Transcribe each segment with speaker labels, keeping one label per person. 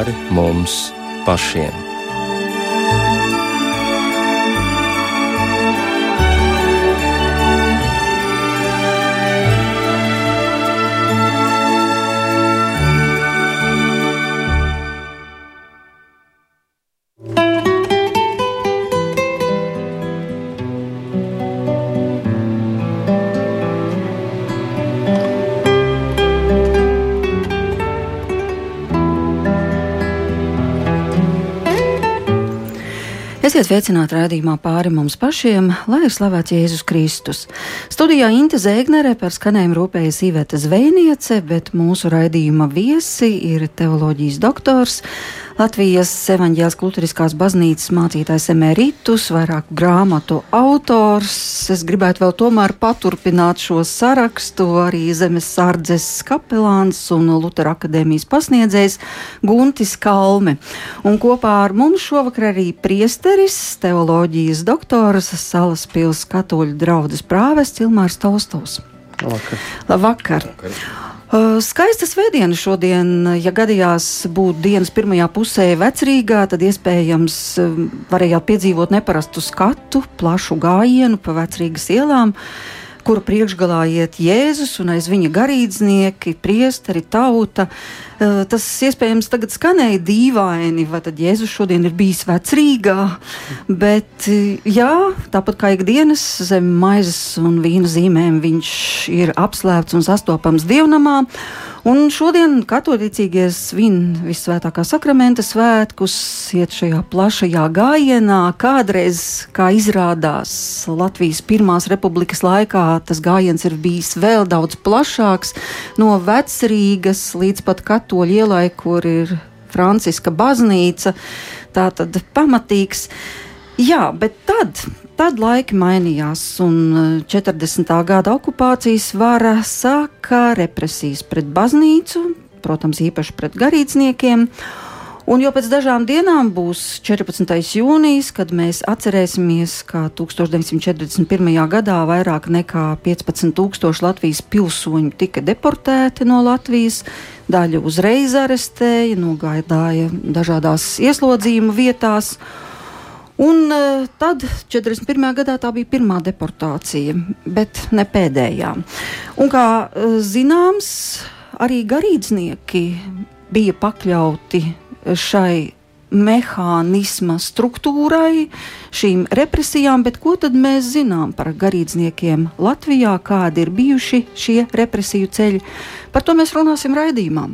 Speaker 1: pāri mums pašiem.
Speaker 2: Esiet sveicināti raidījumā pāri mums pašiem, lai ir slavēts Jēzus Kristus. Studijā Inte Zēgnere par skanējumu rūpējas Iveta Zvejniece, bet mūsu raidījuma viesi ir teoloģijas doktors Latvijas evaņģēlas kultūriskās baznīcas mācītājs emeritus, vairāk grāmatu autors. Es gribētu vēl tomēr paturpināt šo sarakstu arī Zemes sardzes kapelāns un Lutera akadēmijas pasniedzējs Guntis Kalme. Un kopā ar mums šovakar arī priesteris, teoloģijas doktors, Salas pils katoļu draudzes prāvests Ilmārs Tolstovs.
Speaker 3: Labvakar.
Speaker 2: Labvakar. Labvakar. Skaista svētdiena šodien, ja gadījās būt dienas pirmajā pusē vecrīgā, tad iespējams varējāt piedzīvot neparastu skatu, plašu gājienu pa vecrīgas ielām. Uh, kura priekšgalā iet Jēzus un aiz viņa garīdznieki, priesteri, tauta. Eh, tas iespējams tagad skanēja dīvaini, vai tad Jēzus šodien ir bijis vecrīgā, bet eh, jā, tāpat kā ikdienas zem maizes un vīna zīmēm viņš ir apslēpts un sastopams dievnamā. Un šodien katolicīgie svin visvētākā sakramenta svētkus, iet šajā plašajā gājienā. Kādreiz, kā izrādās Latvijas Pirmās republikas laikā, tas gājiens ir bijis vēl daudz plašāks, no vecrīgas līdz pat katoļu ielai, kur ir Franciska baznīca. Tā tad pamatīgs. Jā, bet tad Tad laiki mainījās, un 40. Eh, gada okupācijas vara sāka represijas pret baznīcu, protams, īpaši pret garīdzniekiem. Un jau pēc dažām dienām būs 14. jūnijas, kad mēs atcerēsimies, ka 1941. gadā vairāk nekā 15,000 Latvijas pilsoņu tika deportēti no Latvijas. Daļu uzreiz arestēja, nogādāja dažādās ieslodzījuma vietās. Un uh, tad, 41. gadā, tā bija pirmā deportācija, bet ne pēdējā. Un, kā uh, zināms, arī garīdznieki bija pakļauti šai mehānisma struktūrai, šīm represijām, bet ko tad mēs zinām par garīdzniekiem Latvijā, kādi ir bijuši šie represiju ceļi? Par to mēs runāsim raidījumā.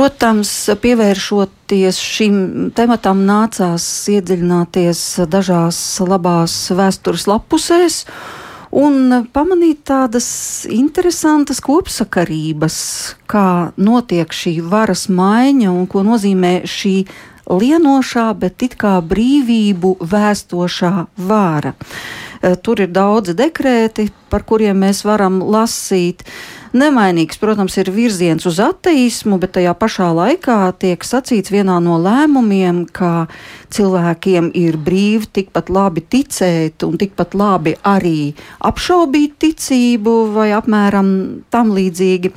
Speaker 2: Protams, pievēršoties šim tematam, nācās iedziļināties dažās labās vēstures lapusēs un pamanīt tādas interesantas kopsakarības, kā notiek šī varas maiņa un ko nozīmē šī lienošā, bet it kā brīvību vēstošā vāra. Tur ir daudzi dekrēti, par kuriem mēs varam lasīt. Uh, Nemainīgs, protams, ir virziens uz ateismu, bet tajā pašā laikā tiek sacīts vienā no lēmumiem, ka cilvēkiem ir brīvi tikpat labi ticēt un tikpat labi arī apšaubīt ticību vai apmēram tam līdzīgi.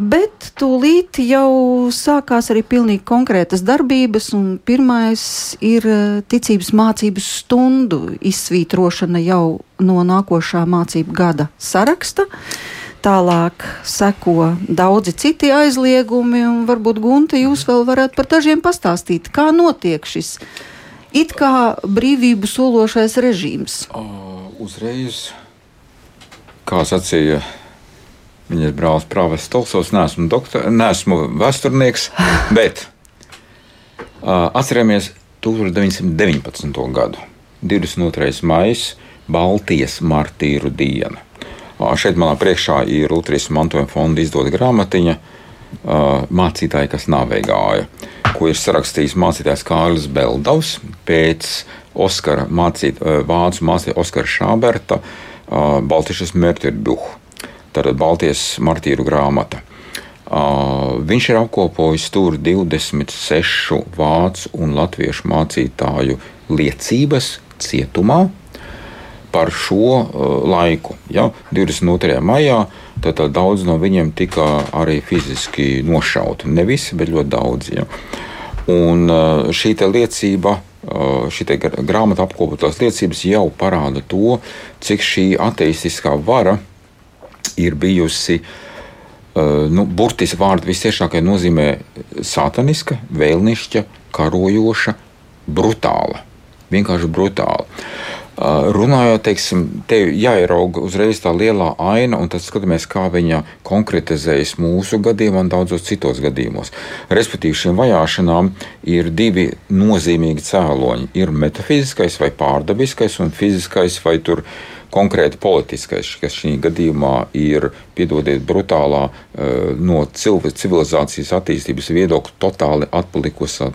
Speaker 2: Bet tūlīt jau sākās arī pilnīgi konkrētas darbības, un pirmais ir ticības mācības stundu izsvītrošana jau no nākošā mācību gada saraksta. Tālāk seko daudzi citi aizliegumi, un varbūt Gunte, jūs vēl varat par dažiem pastāstīt, kā notiek šis it kā brīvību sološais režīms.
Speaker 3: Uh, uzreiz, kā sacīja viņas brālis Prāves Stolsovs, neesmu, doktor, neesmu vēsturnieks, bet uh, atceramies 1919. gadu, 22. maija, Baltijas martīru diena. Šeit manā priekšā ir Latvijas mantojuma fonda izdota grāmatiņa Mācītāji, kas navigāja, ko ir sarakstījis mācītājs Kārlis Beldovs, pēc Oskara mācīt, vācu mācītāja Oskara Šāberta Baltišas Mērķirbuhu, tātad Baltijas martīru grāmata. Uh, viņš ir apkopojis tur 26 vācu un latviešu mācītāju liecības cietumā par šo uh, laiku. Ja? 22. maijā tad, daudz no viņiem tika arī fiziski nošauti. Ne visi, bet ļoti daudz. Ja? Un uh, šī liecība šī grāmata apkopotās liecības jau parāda to, cik šī ateistiskā vara ir bijusi uh, nu, burtiski vārdu visciešākajā nozīmē sataniska, vēlnišķa, karojoša, brutāla. Vienkārši brutāla. Runājot, teiksim, te jāierauga uzreiz tā lielā aina, un tad skatāmies, kā viņa konkretizējas mūsu gadījumā un daudzos citos gadījumos. Respektīvi, šīm vajāšanām ir divi nozīmīgi cēloņi. Ir metafiziskais vai pārdabiskais, un fiziskais vai tur konkrēti politiskais, kas šī gadījumā ir, piedodiet, brutālā no civilizācijas attīstības viedokļa totāli atpalikusi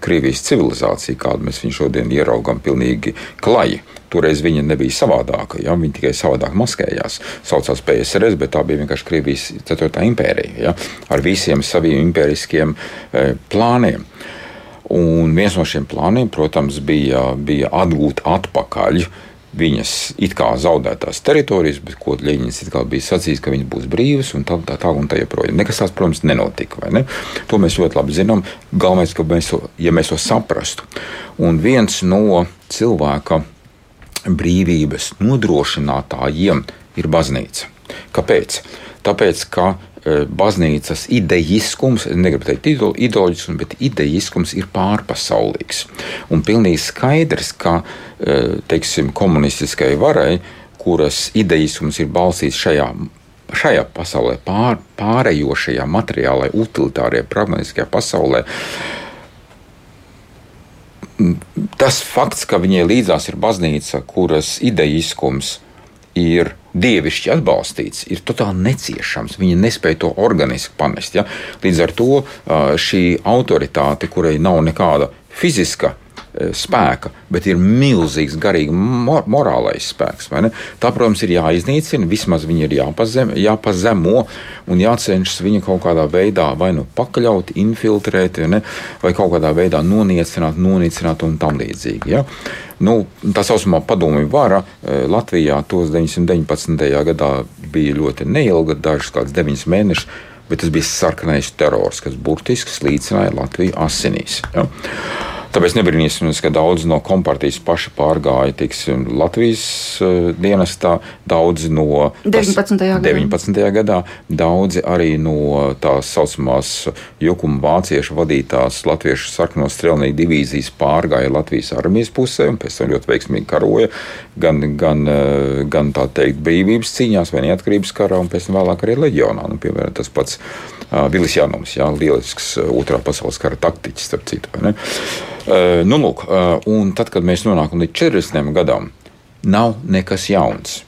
Speaker 3: Krievijas civilizācija, kādu mēs viņu šodien ieraugām, pilnīgi klaji. Toreiz viņa nebija savādāka, ja? viņa tikai savādāk maskējās. Saucās PSRS, bet tā bija vienkārši Krievijas 4. impērija ja? ar visiem saviem impēriskiem e, plāniem. Un viens no šiem plāniem, protams, bija, bija atgūt atpakaļ uh, viņas it kā zaudētās teritorijas, bet ko Leņķins bija sacījis, ka viņas būs brīvas un tā, tā, tā un tā joprojām. Nekas tāds, protams, nenotika. Ne? To mēs ļoti labi zinām. Galvenais, ka mēs to, ja mēs to saprastu. Un viens no cilvēka brīvības nodrošinātājiem ir baznīca. Kāpēc? Tāpēc, ka baznīcas idejiskums, negribu teikt ideoloģisks, bet idejiskums ir pārpasaulīgs. Un pilnīgi skaidrs, ka eh, teiksim, komunistiskai varai, kuras idejiskums ir balstīts šajā šajā pasaulē, pār, pārējošajā materiālajā, utilitārajā, pragmatiskajā pasaulē. Tas fakts, ka viņai līdzās ir baznīca, kuras idejiskums ir dievišķi atbalstīts, ir totāli neciešams. Viņi nespēja to organiski panest. Ja? Līdz ar to šī autoritāte, kurai nav nekāda fiziska spēka, bet ir milzīgs garīgi mor morālais spēks. Tā, protams, ir jāiznīcina, vismaz viņi ir jāpazem, jāpazemo un jācenšas viņu kaut kādā veidā vai nu pakaļaut, infiltrēt, ne, vai kaut kādā veidā noniecināt, nonīcināt un tam līdzīgi. Ja? Nu, tā saucamā padomju vara e, Latvijā 1919. gadā bija ļoti neilga, dažas kādas deviņas mēnešus, bet tas bija sarkanais terors, kas burtiski slīcināja Latviju asinīs. Ja? Tāpēc nebrīnīsimies, ka daudz no kompartijas paši pārgāja tiksim, Latvijas uh, dienestā, daudzi no
Speaker 2: 19. gadā.
Speaker 3: 19. gadā, daudzi arī no tās saucamās jukuma vāciešu vadītās latviešu sarkano strelnieku divīzijas pārgāja Latvijas armijas pusē un pēc tam ļoti veiksmīgi karoja gan, gan, uh, gan tā teikt brīvības cīņās vai neatkarības karā un pēc tam vēlāk arī leģionā. Nu, piemēram, tas pats uh, Vilis Jānums, jā, lielisks otrā pasaules kara taktiķis, starp citu. Uh, nu, lūk, uh, un tad, kad mēs nonākam līdz 40 gadam, nav nekas jauns.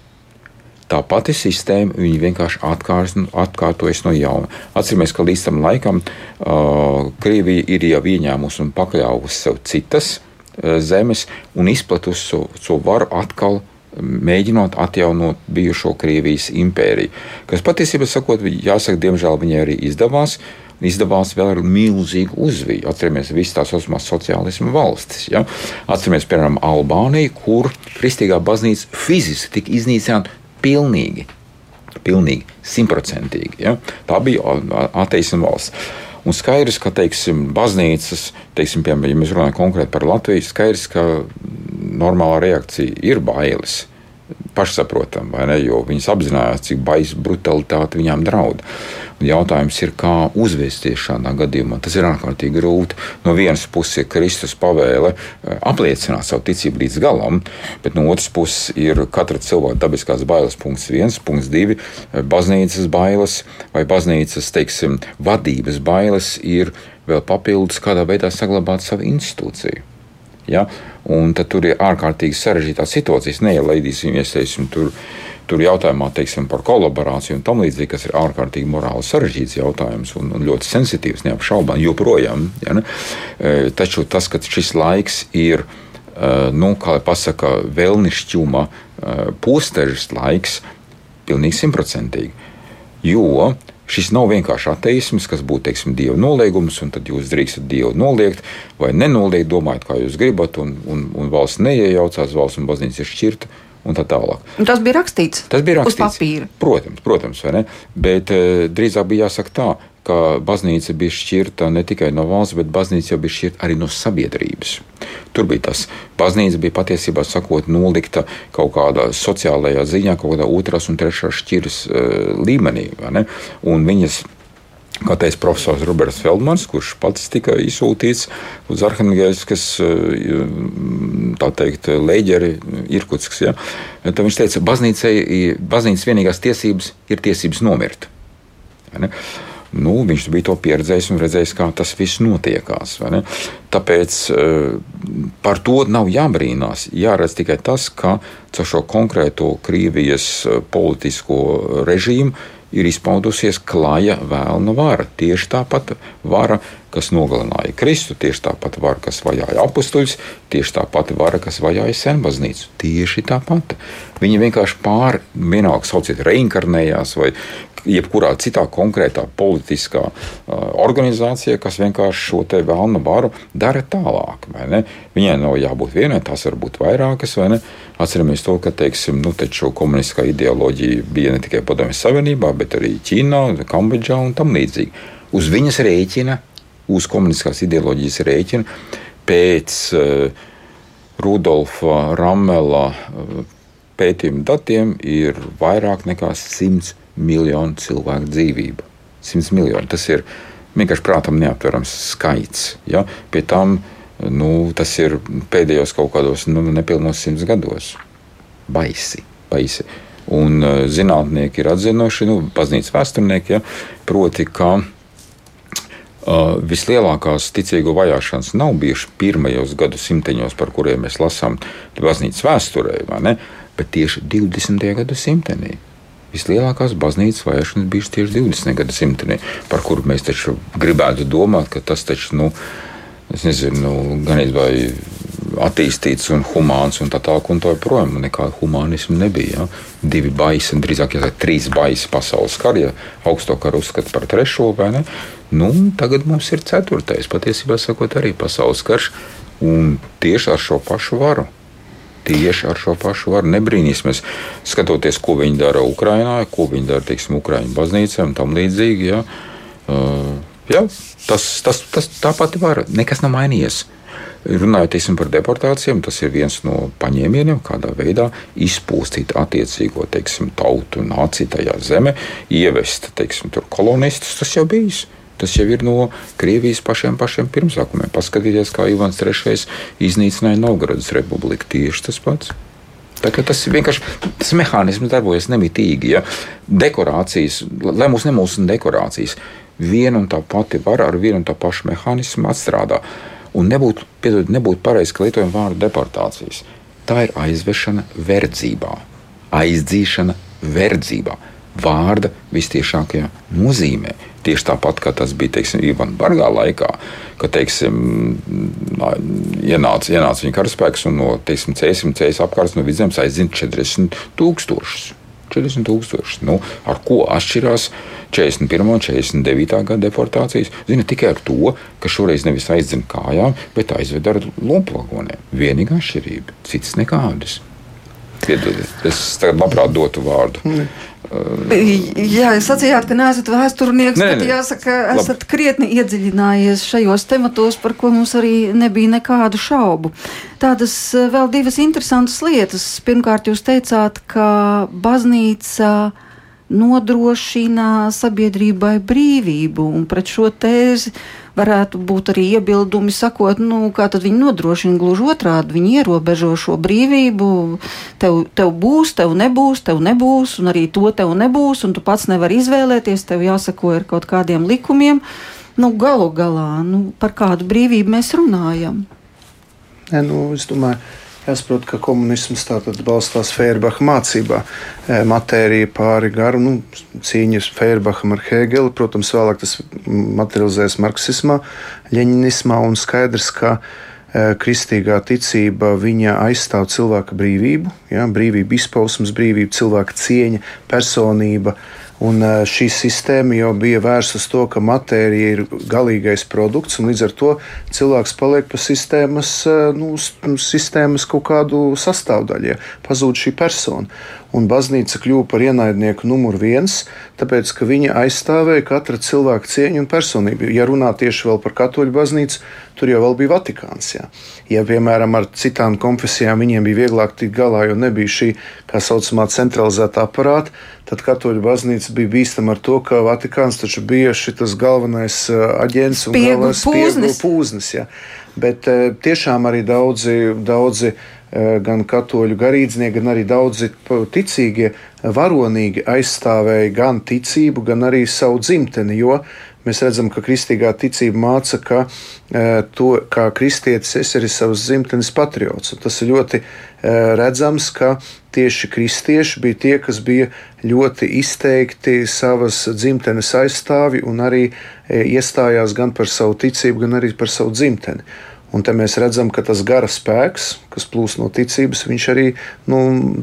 Speaker 3: Tā pati sistēma vienkārši atkārs, atkārtojas no jauna. Atcerieties, ka līdz tam laikam uh, Krievija ir jau ieņēmusi un pakļāvusi sev citas uh, zemes un izplatusi šo so, so varu atkal mēģinot atjaunot bijušo Krievijas impēriju. Kas patiesībā sakot, jāsaka, diemžēl viņai arī izdevās izdevās vēl ar milzīgu uzviju. Atcerieties, visas tās osmās sociālisma valstis. Ja? Atcerieties, piemēram, Albāniju, kur kristīgā baznīca fiziski tika iznīcināta pilnīgi. Pilnīgi, simtprocentīgi. Ja? Tā bija ateisma valsts. Un skaidrs, ka teiksim, baznīcas, teiksim, piemēram, ja mēs runājam konkrēti par Latviju, skaidrs, ka normālā reakcija ir bailes pašsaprotami, vai ne? Jo viņas apzinājās, cik baisa brutalitāte viņām draud. Un jautājums ir, kā uzvesties šādā gadījumā. Tas ir ārkārtīgi grūti. No vienas puses ir Kristus pavēle eh, apliecināt savu ticību līdz galam, bet no otras puses ir katra cilvēka dabiskās bailes. Punkts viens, punkts divi eh, - baznīcas bailes vai baznīcas teiksim, vadības bailes ir vēl papildus kādā veidā saglabāt savu institūciju. Ja? Un tad tur ir ārkārtīgi sarežģītā situācija. Neielaidīsim, iesaistīsim tur tur jautājumā teiksim, par kolaborāciju un tam līdzīgi, kas ir ārkārtīgi morāli sarežģīts jautājums un, un ļoti sensitīvs, neapšaubām, joprojām. Ja, ne? Taču tas, ka šis laiks ir nu, kā jau pasaka, vēlnišķuma postežas laiks, pilnīgi simtprocentīgi. Jo šis nav vienkārši ateisms, kas būtu teiksim, dieva noliegums, un tad jūs drīkstat dievu noliegt vai nenoliegt, domājot, kā jūs gribat, un, un, un valsts neiejaucās, valsts un baznīca ir šķirta. Un tā tālāk.
Speaker 2: Un tas bija rakstīts.
Speaker 3: Tas bija rakstīts.
Speaker 2: Uz papīra.
Speaker 3: Protams, protams, bet e, drīzāk bija jāsaka tā, ka baznīca bija šķirta ne tikai no valsts, bet baznīca jau bija šķirta arī no sabiedrības. Tur bija tas. Baznīca bija patiesībā sakot, nolikta kaut kādā sociālajā ziņā, kaut kādā otrās un trešās šķiras uh, līmenī. Un viņas Kā teica profesors Roberts Feldmans, kurš pats tika izsūtīts uz Arhangelskas leģeri Irkutskas, ja, tad viņš teica, ka baznīcas vienīgās tiesības ir tiesības nomirt. Ja, Nu, viņš bija to pieredzējis un redzējis, kā tas viss notiekās. Tāpēc eh, par to nav jābrīnās. Jāredz tikai tas, ka caur šo konkrēto Krievijas eh, politisko režīmu ir izpaudusies klaja vēlna vara. Tieši tāpat vara, kas nogalināja Kristu, tieši tāpat vara, kas vajāja apstuļus, tieši tāpat vara, kas vajāja senbaznīcu. Tieši tāpat. Viņi vienkārši pār, vienalga sauciet, reinkarnējās vai jebkurā citā konkrētā politiskā uh, organizācijā, kas vienkārši šo te vēlnu varu dara tālāk. Viņai nav jābūt vienai, tās var būt vairākas. Atceramies to, ka teiksim, nu, komunistiskā ideoloģija bija ne tikai Padomju Savienībā, bet arī Ķīnā, Kambodžā un tam līdzīgi. Uz viņas rēķina, uz komunistiskās ideoloģijas rēķina pēc uh, Rudolfa Ramela uh, pētījuma datiem ir vairāk nekā simts miljonu cilvēku dzīvību. 100 miljoni. Tas ir vienkārši prātam neaptverams skaits. Ja? Pie tam nu, tas ir pēdējos kaut kādos nu, nepilnos simts gados. Baisi, baisi. Un uh, zinātnieki ir atzinuši, nu, baznīcas vēsturnieki, ja, proti, ka uh, vislielākās ticīgo vajāšanas nav bijušas pirmajos gadsimteņos, par kuriem mēs lasām baznīcas vēsturē, bet tieši 20. gadsimtenī vislielākās baznīcas vajāšanas bijušas tieši 20. gadsimtenī, par kuru mēs taču gribētu domāt, ka tas taču, nu, es nezinu, nu, gan vai attīstīts un humāns un tā tālāk, un tā joprojām nekāda humānisma nebija. Ja? Divi baisi, drīzāk jāsaka, trīs baisi pasaules kari, ja augsto karu uzskata par trešo vai ne. Nu, tagad mums ir ceturtais, patiesībā sakot, arī pasaules karš, un tieši ar šo pašu varu tieši ar šo pašu varu. Nebrīnīsimies, skatoties, ko viņi dara Ukrajinā, ko viņi dara teiksim, Ukraiņu baznīcām un tam līdzīgi. Ja. Uh, ja, tas, tas, tas tā pati vara, nekas nav mainījies. Runājot teiksim, par deportācijām, tas ir viens no paņēmieniem, kādā veidā izpūstīt attiecīgo teiksim, tautu, nāciju tajā zemē, ievest teiksim, kolonistus. Tas jau bijis. Tas jau ir no Krievijas pašiem, pašiem pirmsākumiem. Paskatieties, kā Ivans III iznīcināja Novgorodas republiku. Tieši tas pats. Tas vienkārši tas mehānisms darbojas nemitīgi. Ja? Dekorācijas, lai mums nemūsina dekorācijas, viena un tā pati vara ar vienu un tā pašu mehānismu atstrādā. Un nebūtu, piedod, nebūtu pareizi, ka lietojam vārdu deportācijas. Tā ir aizvešana verdzībā, aizdzīšana verdzībā, vārda vistiešākajā nozīmē. Tieši tāpat kā tas bija teiksim, Ivana Bargā laikā, kad teiksim, ienāca, ienāca viņa karaspēks un no teiksim, cēsim, cēsim apkārt no vidzemes aizdzina 40 tūkstošus. 40 tūkstoši. Nu, ar ko atšķirās 41. un 49. gada deportācijas? Zina tikai ar to, ka šoreiz nevis aizdzina kājām, bet aizved ar lompagoniem. Vienīgā atšķirība, citas nekādas. Piedodiet, es tagad labprāt dotu vārdu. Mm.
Speaker 2: Jā, jūs sacījāt, ka neesat vēsturnieks, nē, bet jāsaka, esat Labi. krietni iedziļinājies šajos tematos, par ko mums arī nebija nekādu šaubu. Tādas eh, vēl divas interesantas lietas. Pirmkārt, jūs teicāt, ka baznīca nodrošina sabiedrībai brīvību, un pret šo tēzi varētu būt arī iebildumi, sakot, nu, kā tad viņi nodrošina gluži otrādi, viņi ierobežo šo brīvību, tev, tev būs, tev nebūs, tev nebūs, un arī to tev nebūs, un tu pats nevari izvēlēties, tev jāsako ar kaut kādiem likumiem. Nu, galu galā, nu, par kādu brīvību mēs runājam?
Speaker 4: Ne, nu, es domāju, Jāsaprot, ka komunisms balstās Fērbaka mācībā. Matērija pāri garu, nu, cīņas Fērbakam ar Hēgeli. Protams, vēlāk tas materializēs marksismā, ļeņinismā un skaidrs, ka kristīgā ticība aizstāv cilvēka brīvību, ja, brīvību izpausmes, brīvību, cilvēka cieņa, personība. Un šī sistēma jau bija vērsta uz to, ka matērija ir galīgais produkts, un līdz ar to cilvēks paliek pa sistēmas, nu, sistēmas kaut kādu sastāvdaļu. Pazūd šī persona un baznīca kļuva par ienaidnieku numur viens, tāpēc ka viņa aizstāvēja katra cilvēka cieņu un personību. Ja runā tieši par katoļu baznīcu, tur jau bija Vatikāns. Jā. Ja, piemēram, ar citām konfesijām viņiem bija vieglāk tikt galā, jo nebija šī tā saucamā centralizēta aparāta, tad katoļu baznīca bija bīstama ar to, ka Vatikāns taču bija šis galvenais aģents un galvenais
Speaker 2: pūznis.
Speaker 4: pūznis jā. Bet tiešām arī daudzi, daudzi gan katoļu garīdznieki, gan arī daudzi ticīgie varonīgi aizstāvēja gan ticību, gan arī savu dzimteni. Jo mēs redzam, ka kristīgā ticība māca, ka eh, to, kā kristietis es arī savas dzimtenes patriots. Un tas ir ļoti eh, redzams, ka tieši kristieši bija tie, kas bija ļoti izteikti savas dzimtenes aizstāvi un arī iestājās gan par savu ticību, gan arī par savu dzimteni. Un te mēs redzam, ka tas gara spēks, kas plūst no ticības, viņš arī nu,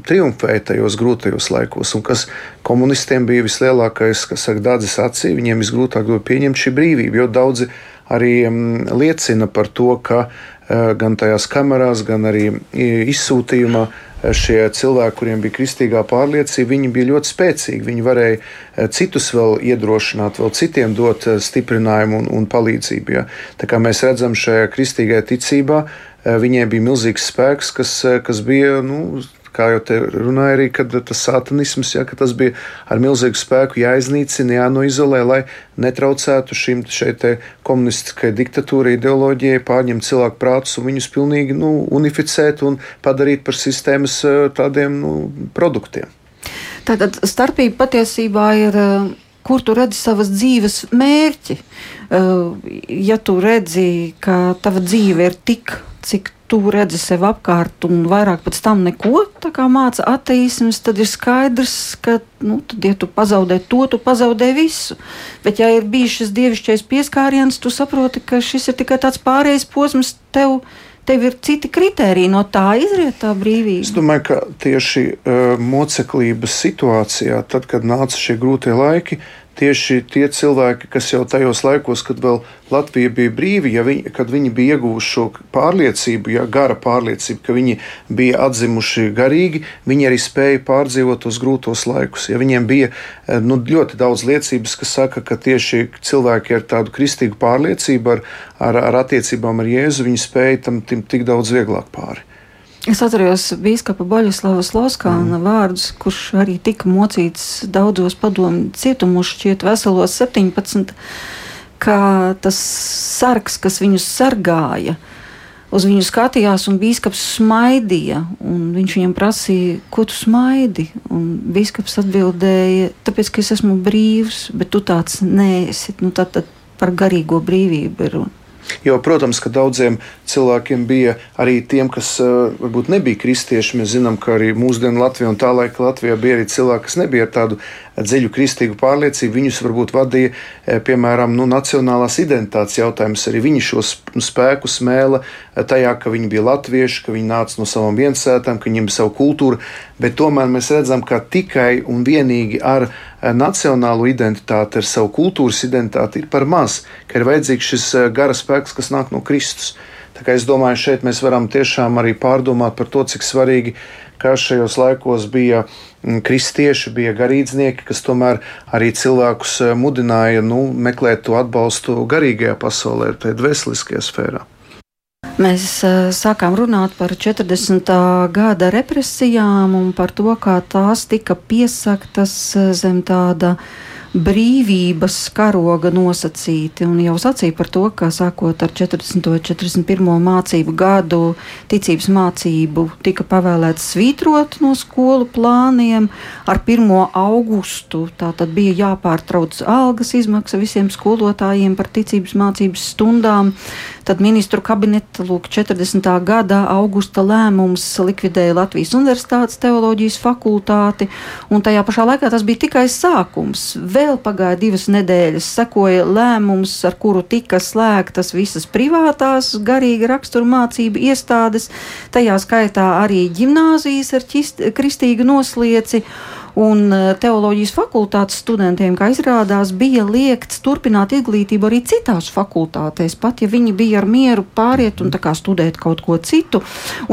Speaker 4: triumfēja tajos grūtajos laikos. Un kas komunistiem bija vislielākais, kas saka, dārdzis acī, viņiem visgrūtāk bija pieņemt šī brīvība, jo daudzi arī mm, liecina par to, ka eh, gan tajās kamerās, gan arī izsūtījumā šie cilvēki, kuriem bija kristīgā pārliecība, viņi bija ļoti spēcīgi. Viņi varēja eh, citus vēl iedrošināt, vēl citiem dot eh, stiprinājumu un, un palīdzību. Ja. Tā kā mēs redzam šajā kristīgajā ticībā, eh, viņiem bija milzīgs spēks, kas, kas bija nu, kā jau te runāja arī, kad tas satanisms, ja, ka tas bija ar milzīgu spēku jāiznīcina, jānoizolē, lai netraucētu šim šeit komunistiskai diktatūrai, ideoloģijai pārņemt cilvēku prātus un viņus pilnīgi nu, unificēt un padarīt par sistēmas eh, tādiem nu, produktiem.
Speaker 2: Tātad starpība patiesībā ir eh, kur tu redzi savas dzīves mērķi. Eh, ja tu redzi, ka tava dzīve ir tik, cik tu redzi sev apkārt un vairāk pēc tam neko māca attīstības, tad ir skaidrs, ka, nu, tad, ja tu pazaudē to, tu pazaudē visu. Bet, ja ir bijis šis dievišķais pieskāriens, tu saproti, ka šis ir tikai tāds pārējais posms tev. Tev ir citi kriteriji, no tā izriet tā brīvība.
Speaker 4: Es domāju, ka tieši uh, moceklības situācijā, tad, kad nāca šie grūtie laiki, tieši tie cilvēki, kas jau tajos laikos, kad vēl Latvija bija brīva, ja viņi, kad viņi bija ieguvuši šo pārliecību, ja gara pārliecību, ka viņi bija atzimuši garīgi, viņi arī spēja pārdzīvot tos grūtos laikus. Ja viņiem bija eh, nu, ļoti daudz liecības, kas saka, ka tieši cilvēki ar tādu kristīgu pārliecību, ar, ar, ar attiecībām ar Jēzu, viņi spēja tam tik daudz vieglāk pāri.
Speaker 2: Es atceros biskupa Boļislava Sloskāna mm. vārdus, kurš arī tika mocīts daudzos padomu cietumos, šķiet veselos 17, ka tas sargs, kas viņus sargāja, uz viņu skatījās, un biskups smaidīja. Viņš viņam prasīja, ko tu smaidi? Un biskups atbildēja, tāpēc, ka es esmu brīvs, bet tu tāds neesi. Nu, tad, tad par garīgo brīvību ir runa.
Speaker 4: Jo, protams, ka daudziem cilvēkiem bija arī tiem, kas uh, varbūt nebija kristieši. Mēs zinām, ka arī mūsdienu Latvijā un tā laika Latvijā bija arī cilvēki, kas nebija ar tādu dziļu kristīgu pārliecību. Viņus varbūt vadīja, e, piemēram, nu, nacionālās identitātes jautājums. Arī viņi šo spēku smēla tajā, ka viņi bija latvieši, ka viņi nāca no savām viensētām, ka viņiem bija sava kultūra. Bet tomēr mēs redzam, ka tikai un vienīgi ar e, nacionālo identitāti, ar savu kultūras identitāti ir par maz, ka ir vajadzīgs šis gara spēks, kas nāk no Kristus. Tā kā es domāju, šeit mēs varam tiešām arī pārdomāt par to, cik svarīgi, ka šajos laikos bija Mm, kristieši, bija garīdznieki, kas tomēr arī cilvēkus eh, mudināja nu, meklēt to atbalstu garīgajā pasaulē, tajā dvēseliskajā sfērā.
Speaker 2: Mēs uh, sākām runāt par 40. gada represijām un par to, kā tās tika piesaktas zem tāda brīvības karoga nosacīti. Un jau sacīja par to, ka sākot ar 40. un 41. mācību gadu ticības mācību tika pavēlēts svītrot no skolu plāniem. Ar 1. augustu tātad bija jāpārtrauc algas izmaksa visiem skolotājiem par ticības mācības stundām. Tad ministru kabineta lūk, 40. gada augusta lēmums likvidēja Latvijas Universitātes teoloģijas fakultāti, un tajā pašā laikā tas bija tikai sākums. Vēl pagāja divas nedēļas, sekoja lēmums, ar kuru tika slēgtas visas privātās garīga rakstura mācību iestādes, tajā skaitā arī ģimnāzijas ar kristīgu noslieci. Un e, teoloģijas fakultātes studentiem, kā izrādās, bija liekts turpināt izglītību arī citās fakultātēs, pat ja viņi bija ar mieru pāriet un studēt kaut ko citu.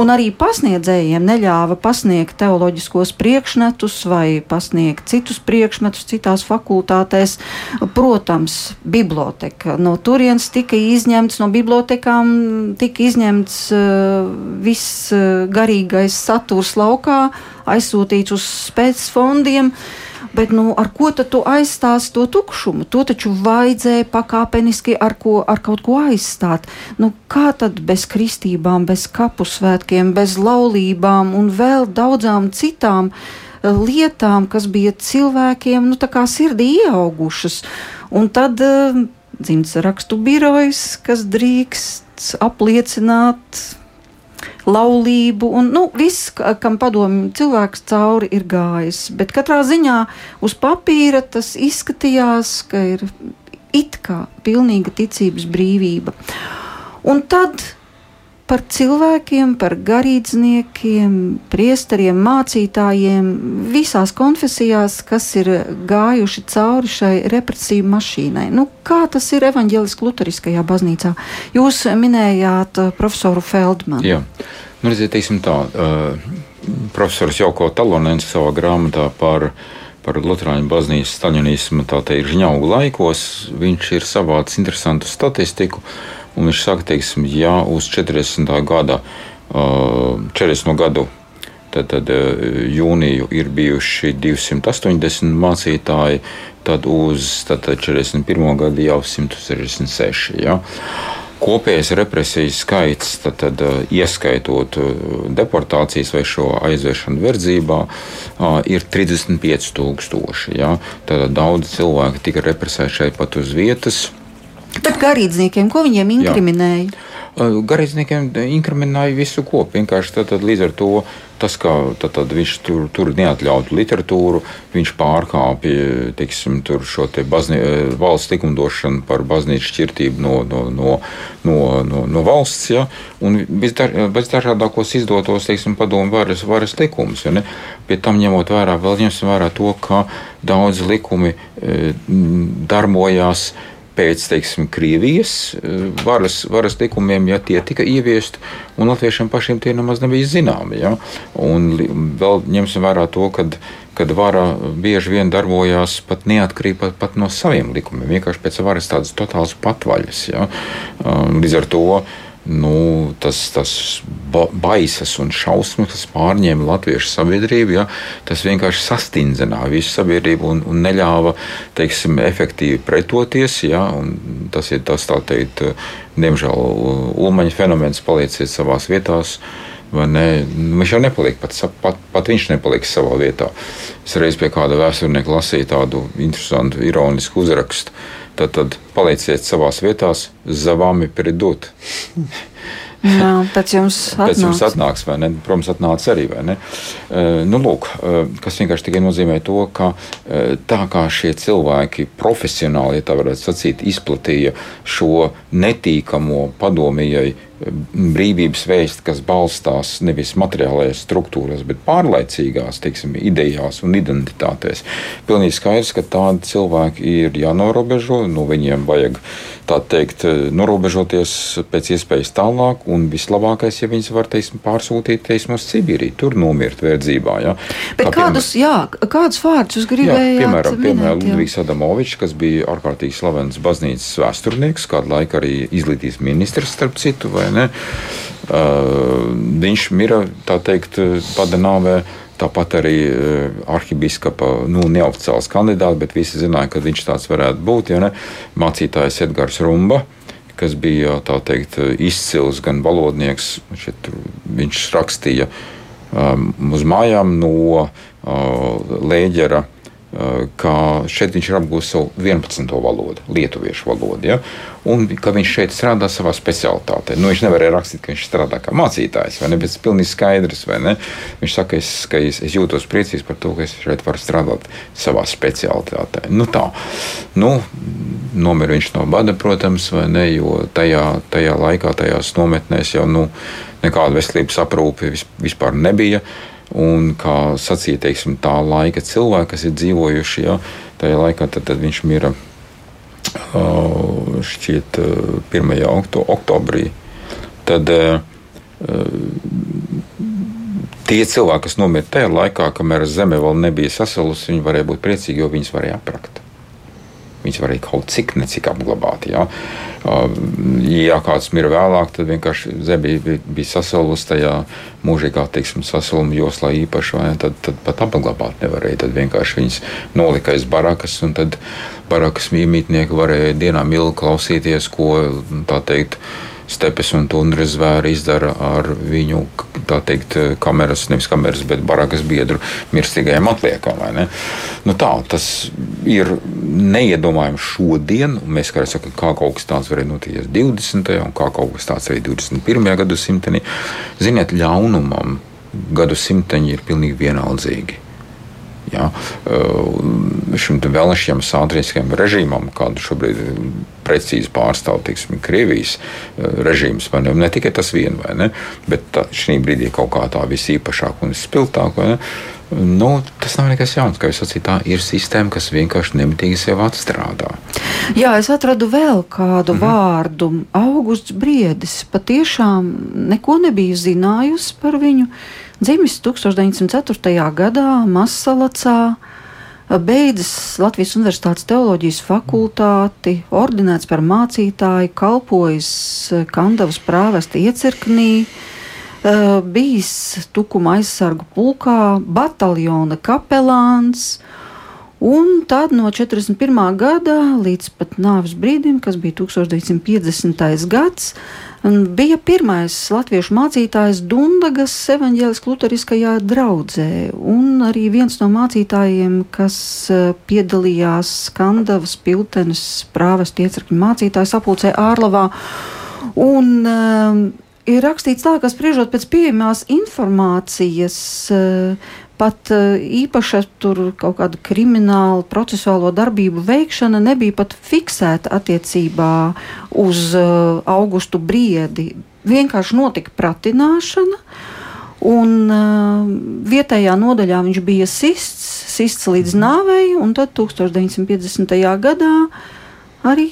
Speaker 2: Un arī pasniedzējiem neļāva pasniegt teoloģiskos priekšmetus vai pasniegt citus priekšmetus citās fakultātēs. Protams, biblioteka. No turienes tika izņemts, no bibliotekām tika izņemts uh, viss uh, garīgais saturs laukā aizsūtīts uz spēcas fondiem. Bet nu, ar ko tad tu aizstāsi to tukšumu? To taču vajadzēja pakāpeniski ar, ko, ar kaut ko aizstāt. Nu, kā tad bez kristībām, bez kapu svētkiem, bez laulībām un vēl daudzām citām eh, lietām, kas bija cilvēkiem nu, sirdī ieaugušas? Un tad uh, dzimts rakstu birojas, kas drīkst apliecināt laulību, un nu, viss, kam padomju cilvēks cauri ir gājis. Bet katrā ziņā uz papīra tas izskatījās, ka ir it kā pilnīga ticības brīvība. Un tad par cilvēkiem, par garīdzniekiem, priesteriem, mācītājiem visās konfesijās, kas ir gājuši cauri šai represīvu mašīnai. Nu, kā tas ir evaņģēliskajā luteriskajā baznīcā? Jūs minējāt uh, profesoru Feldmanu.
Speaker 3: Jā. Nu, redziet, tā, uh, profesors Jauko Talonens savā grāmatā par par Lutāņu baznīcas staļinismu, tā teikt, žņaugu laikos, viņš ir savācis interesantu statistiku, Un viņš saka, teiksim, ja uz 40. gada, 40. gadu tad, tad jūniju ir bijuši 280 mācītāji, tad uz tad 41. gadu jau 166. Ja? Kopējais represijas skaits, tad, tad, ieskaitot deportācijas vai šo aizviešanu verdzībā, ir 35,000. Ja? Tad daudz cilvēku tika represēti šeit pat uz vietas.
Speaker 2: Bet garīdzniekiem, ko viņiem inkriminēja? Jā.
Speaker 3: Garīdzniekiem inkriminēja visu kopā. Vienkārši tad, tad līdz ar to tas, ka tad, tad viņš tur, tur neatļautu literatūru, viņš pārkāpja teiksim, šo te bazni, valsts likumdošanu par baznīcas šķirtību no, no, no, no, no, no valsts, ja, visdažādākos izdotos teiksim, padomu varas, varas likumus. Ja, Pie tam ņemot vērā, vēl ņemsim vērā to, ka daudz likumi e, darbojās pēc teiksim, Krievijas eh, varas, varas likumiem, ja tie tika ieviesti, un latviešiem pašiem tie nemaz nebija zināmi. Ja? Un vēl ņemsim vērā to, ka kad vara bieži vien darbojās pat neatkarīgi pat, pat no saviem likumiem, vienkārši pēc varas tādas totālas patvaļas. Ja? Līdz ar to nu, tas, tas baisas un šausmas, kas pārņēma latviešu sabiedrību, ja, tas vienkārši sastindzināja visu sabiedrību un, un neļāva teiksim, efektīvi pretoties. Ja, tas ir tas, tā teikt, diemžēl ulmaņa fenomens palieciet savās vietās. Viņš jau nepaliek, pat, pat, pat viņš nepaliek savā vietā. Es reiz pie kāda vēsturnieka lasīju tādu interesantu, ironisku uzrakstu Tad, tad palieciet savā vietā, zavāmi pridot.
Speaker 2: Jā, pēc jums atnāks.
Speaker 3: Pēc jums atnāks, vai ne? Protams, atnāca arī, vai ne? Uh, nu, lūk, uh, kas vienkārši tikai nozīmē to, ka uh, tā kā šie cilvēki profesionāli, ja tā varētu sacīt, izplatīja šo netīkamo padomījai brīvības vēsti, kas balstās nevis materiālajās struktūrās, bet pārlaicīgās teiksim, idejās un identitātēs. Pilnīgi skaidrs, ka tādi cilvēki ir jānorobežo, no viņiem vajag tā teikt, norobežoties pēc iespējas tālāk, un vislabākais, ja viņas var teiksim, pārsūtīt teiksim, uz Sibīriju, tur nomirt verdzībā. Ja?
Speaker 2: Bet Kā kādus, piemēram, jā, kādus vārdus jūs gribējāt? Jā,
Speaker 3: piemēram, piemēram Ludvigs Adamovičs, kas bija ārkārtīgi slavens baznīcas vēsturnieks, kādu laiku arī izglītības ministrs, starp citu, vai ne? Uh, viņš mira, tā teikt, pada nāvē Tāpat arī arhibīskapa nu, neoficiāls kandidāts, bet visi zināja, ka viņš tāds varētu būt. Ja ne? Mācītājs Edgars Rumba, kas bija teikt, izcils gan valodnieks, šeit, viņš rakstīja um, uz mājām no uh, Lēģera ka šeit viņš ir apgūlis savu 11. valodu, lietuviešu valodu, ja? un ka viņš šeit strādā savā specialitātē. Nu, viņš nevarēja rakstīt, ka viņš strādā kā mācītājs, vai ne? Bet tas ir pilnīgi skaidrs? Viņš saka, es, ka es, es jūtos priecīgs par to, ka es šeit varu strādāt savā specialitātē. Nu, tā. Nu, nomira viņš no bada, protams, ne? Jo tajā, tajā laikā, tajās nometnēs jau nu, nekāda veselības aprūpe vispār nebija. Un, kā sacīja teiksim, tā laika cilvēki, kas ir dzīvojuši ja, tajā laikā, tad, tad viņš mira šķiet 1. oktobrī. Tad tie cilvēki, kas nomira tajā laikā, kamēr zeme vēl nebija sasalusi, viņi varēja būt priecīgi, jo viņus varēja aprakt. Viņus varēja kaut cik necik apglabāt. Ja, ja kāds mirra vēlāk, tad vienkārši zeme bija, bija sasalusi tajā mūžīgā sasaluma joslā īpaši, vai, tad, tad pat apglabāt nevarēja. Tad vienkārši viņas nolika aiz barakas, un tad barakas mīmītnieki varēja dienām ilgi klausīties, ko tā teikt stepes un tundras zvēri izdara ar viņu, tā teikt, kameras, nevis kameras, bet barakas biedru mirstīgajām atliekām. Nu tā, tas ir neiedomājami šodien, un mēs kā sakām, kā kaut kas tāds varēja notikt 20. un kā kaut kas tāds arī 21. gadsimtenī. Ziniet, ļaunumam gadsimteņi ir pilnīgi vienaldzīgi ja, šim vēlēšanām sātriskajam režīmam, kādu šobrīd precīzi pārstāv tiksim, Krievijas režīms. Ne, ne tikai tas vien, ne, bet šī brīdī kaut kā tā visīpašāk un spilgtāk. Nu, tas nav nekas jauns. Kā jau sacīju, tā ir sistēma, kas vienkārši nemitīgi sev atstrādā.
Speaker 2: Jā, es atradu vēl kādu mm -hmm. vārdu. Augusts Briedis patiešām neko nebija zinājusi par viņu. Dzimis 1904. gadā Masalacā, beidzis Latvijas Universitātes teoloģijas fakultāti, ordinēts par mācītāju, kalpojis Kandavas prāvesta iecirknī, bijis Tukuma aizsargu pulkā, bataljona kapelāns. Un tad no 41. gada līdz pat nāves brīdim, kas bija 1950. gads, bija pirmais latviešu mācītājs Dundagas evaņģēliskajā luteriskajā draudzē, un arī viens no mācītājiem, kas e, piedalījās Skandavas piltenes prāvest iecirkņu mācītāju sapulcē Ārlavā. Un, um, ir rakstīts tā, ka spriežot pēc pieejamās informācijas, uh, pat uh, īpaša tur kaut kāda krimināla procesuālo darbību veikšana nebija pat fiksēta attiecībā uz uh, augustu briedi. Vienkārši notika pratināšana. Un uh, vietējā nodaļā viņš bija sists, sists līdz nāvei, un tad 1950. gadā arī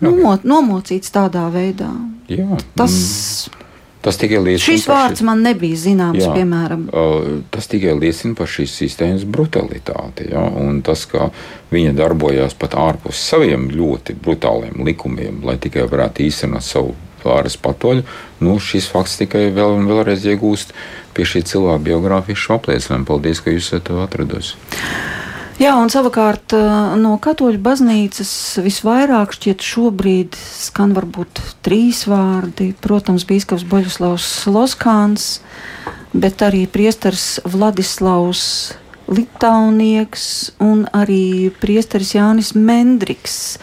Speaker 2: nomot, nomocīts tādā veidā.
Speaker 3: Jā.
Speaker 2: Tas
Speaker 3: mm. Tas tikai liecina
Speaker 2: Šis vārds šī... man nebija zināms, jā, piemēram.
Speaker 3: Tas tikai liecina par šīs sistēmas brutalitāti. Ja? Un tas, ka viņa darbojās pat ārpus saviem ļoti brutāliem likumiem, lai tikai varētu īstenot savu vāras patoļu, nu, šis fakts tikai vēl un vēlreiz iegūst pie šī cilvēka biogrāfijas apliecinājumu. Paldies, ka jūs to atradusi.
Speaker 2: Jā, un savukārt no katoļu baznīcas visvairāk šķiet šobrīd skan varbūt trīs vārdi. Protams, bīskaps Boļuslavs Loskāns, bet arī priestars Vladislavs Litaunieks un arī priesteris Jānis Mendriks.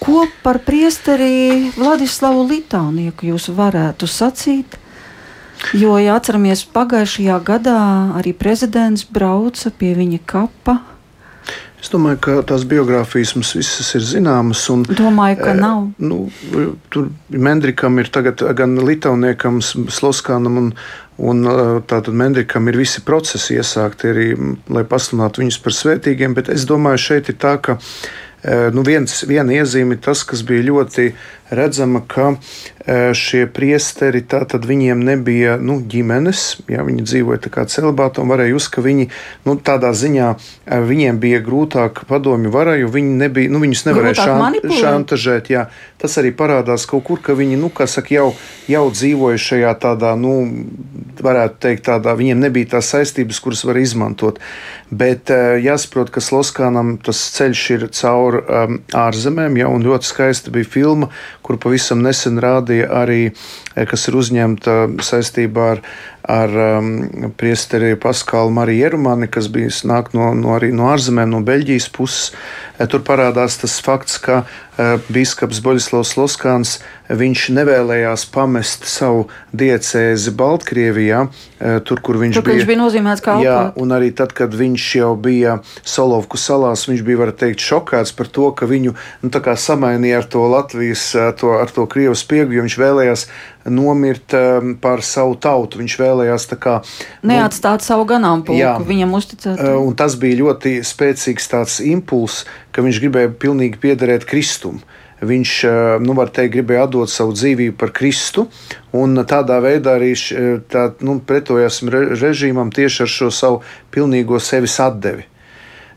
Speaker 2: Ko par priesteri Vladislavu Litaunieku jūs varētu sacīt? Jo, ja atceramies, pagājušajā gadā arī prezidents brauca pie viņa kapa
Speaker 4: Es domāju, ka tās biogrāfijas mums visas ir zināmas. Un,
Speaker 2: domāju, ka nav.
Speaker 4: E, nu, tur Mendrikam ir tagad gan Litāniekam, Sloskānam un, un tātad Mendrikam ir visi procesi iesākti arī, lai pasludinātu viņus par svētīgiem, bet es domāju, šeit ir tā, ka Nu, viens, viena iezīme tas, kas bija ļoti redzama, ka šie priesteri, tātad viņiem nebija nu, ģimenes, ja viņi dzīvoja tā kā celibātā un varēja uzskatīt, ka viņi nu, tādā ziņā viņiem bija grūtāk padomju varai, jo viņi nebija, nu, viņus nevarēja šant, šantažēt. Jā. Tas arī parādās kaut kur, ka viņi, nu, kā saka, jau, jau dzīvoja šajā tādā, nu, varētu teikt, tādā, viņiem nebija tās saistības, kuras var izmantot. Bet jāsaprot, ka Sloskānam tas ceļš ir caur um, ārzemēm, ja, un ļoti skaista bija filma, kur pavisam nesen rādīja arī, kas ir uzņemta saistībā ar ar um, priesteri Paskālu Mariju Jerumani, kas bija nāk no, no, arī no ārzemēm, no Beļģijas puses. E, tur parādās tas fakts, ka uh, biskups Boļislavs Loskāns viņš nevēlējās pamest savu diecēzi Baltkrievijā, uh, tur, kur viņš
Speaker 2: tur,
Speaker 4: bija.
Speaker 2: Viņš bija nozīmēts kā
Speaker 4: jā, un arī tad, kad viņš jau bija Solovku salās, viņš bija, var teikt, šokēts par to, ka viņu nu, samainīja ar to Latvijas, to, ar to Krievu spiegu, jo viņš vēlējās nomirt um, par savu tautu. Viņš vēlējās kā,
Speaker 2: nu, neatstāt savu ganāmpulku, viņam uzticēt.
Speaker 4: Uh, un tas bija ļoti spēcīgs tāds impulss, ka viņš gribēja pilnīgi piederēt Kristum. Viņš, uh, nu, var teikt, gribēja atdot savu dzīvību par Kristu, un tādā veidā arī tā, nu, pretojās režīmam tieši ar šo savu pilnīgo sevis atdevi.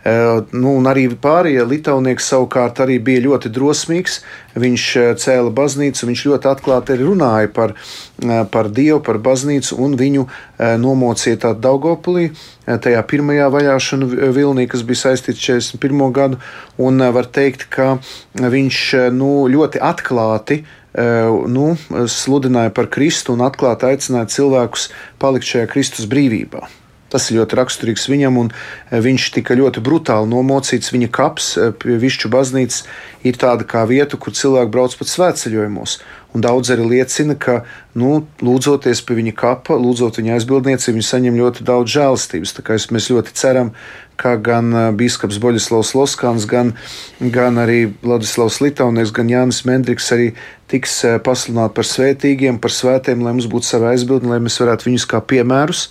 Speaker 4: Eh, nu, un arī pārējie Lietuvnieki savukārt arī bija ļoti drosmīgs. Viņš eh, cēla baznīcu, viņš ļoti atklāti arī runāja par, eh, par Dievu, par baznīcu, un viņu nomocīja tādā Daugopulī, tajā pirmajā vajāšanu vilnī, kas bija saistīts 41. gadu. Un var teikt, ka viņš nu, ļoti atklāti nu, sludināja par Kristu un atklāti aicināja cilvēkus palikt šajā Kristus brīvībā. Tas ir ļoti raksturīgs viņam, un e, viņš tika ļoti brutāli nomocīts. Viņa kaps e, pie Višķu baznīcas ir tāda kā vieta, kur cilvēki brauc pat svētceļojumos. Un daudz arī liecina, ka, nu, lūdzoties pie viņa kapa, lūdzot viņa aizbildniecību, viņi saņem ļoti daudz žēlastības. Tā kā mēs ļoti ceram, ka gan e, biskups Boļislavs Loskāns, gan, gan arī Vladislavs Litānais, gan Jānis Mendriks arī tiks pasludināti par svētīgiem, par svētiem, lai mums būtu sava aizbildne, lai mēs varētu viņus kā piemērus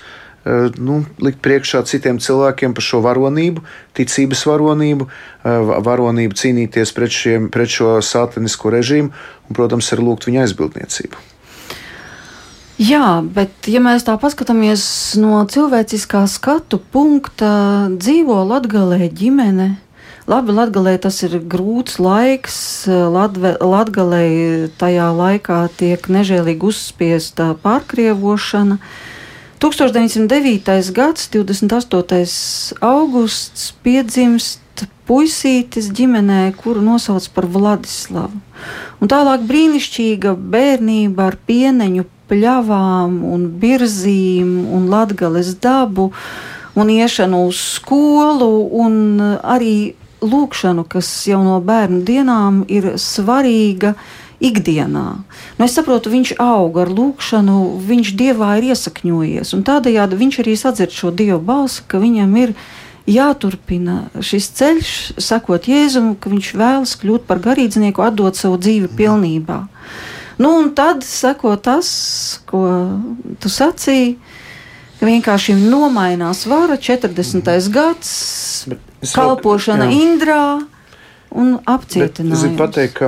Speaker 4: nu, likt priekšā citiem cilvēkiem par šo varonību, ticības varonību, eh, varonību cīnīties pret, šiem, pret šo satanisko režīmu un, protams, arī lūgt viņa aizbildniecību.
Speaker 2: Jā, bet, ja mēs tā paskatāmies no cilvēciskā skatu punkta, dzīvo Latvijā ģimene. Labi, Latvijā tas ir grūts laiks. Latvijā tajā laikā tiek nežēlīgi uzspiesta pārkrievošana. Uh, 1909. gads, 28. augusts, piedzimst puisītis ģimenē, kuru nosauc par Vladislavu. Un tālāk brīnišķīga bērnība ar pieneņu pļavām un birzīm un latgales dabu un iešanu uz skolu un arī lūkšanu, kas jau no bērnu dienām ir svarīga ikdienā. Nu, es saprotu, viņš aug ar lūkšanu, viņš dievā ir iesakņojies. Tādējādi viņš arī sadzird šo dievu balsi, ka viņam ir jāturpina šis ceļš, sakot Jēzum, ka viņš vēlas kļūt par garīdznieku, atdot savu dzīvi pilnībā. Nu, un tad sako tas, ko tu sacīji, vienkārši nomainās vara 40. gads, kalpošana jā. Indrā un apcietinājums.
Speaker 4: Gribu pateikt,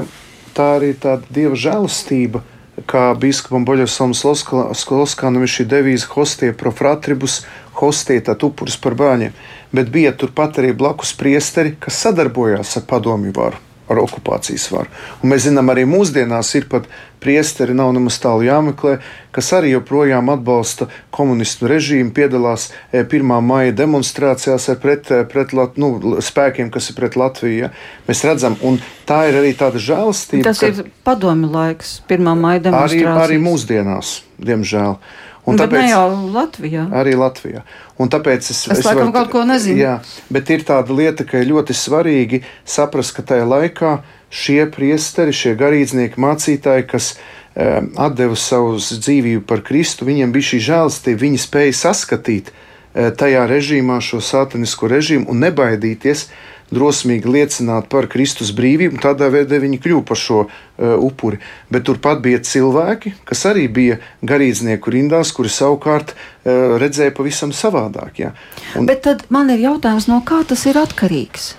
Speaker 4: tā arī tāda dieva žēlastība. Kā biskupam Boļovam Skoloskānam ir šī devīze hostie pro fratribus, hostie tad upuris par bērniem, bet bija turpat arī blakus priesteri, kas sadarbojās ar padomju varu ar okupācijas varu. Un mēs zinām, arī mūsdienās ir pat priesteri, nav nemaz tālu jāmeklē, kas arī joprojām atbalsta komunistu režīmu, piedalās 1. E, maija demonstrācijās ar pret, e, pret nu, spēkiem, kas ir pret Latviju. Ja? Mēs redzam, un tā ir arī tāda žēlastība.
Speaker 2: Tas ir padomi laiks, 1. maija demonstrācijas.
Speaker 4: Arī, arī mūsdienās, diemžēl.
Speaker 2: Un bet tāpēc, ne jau Latvijā.
Speaker 4: Arī Latvijā. Un tāpēc es,
Speaker 2: es, es laikam varu, kaut ko nezinu.
Speaker 4: Jā, bet ir tāda lieta, ka ļoti svarīgi saprast, ka tajā laikā šie priesteri, šie garīdznieki, mācītāji, kas um, atdeva savu dzīvību par Kristu, viņiem bija šī žēlastība, viņi spēja saskatīt uh, tajā režīmā šo satanisko režīmu un nebaidīties drosmīgi liecināt par Kristus brīvību, tādā veidā viņi kļuva par šo uh, upuri. Bet turpat bija cilvēki, kas arī bija garīdznieku rindās, kuri savukārt uh, redzēja pavisam savādāk. Ja.
Speaker 2: Un... Bet tad man ir jautājums, no kā tas ir atkarīgs?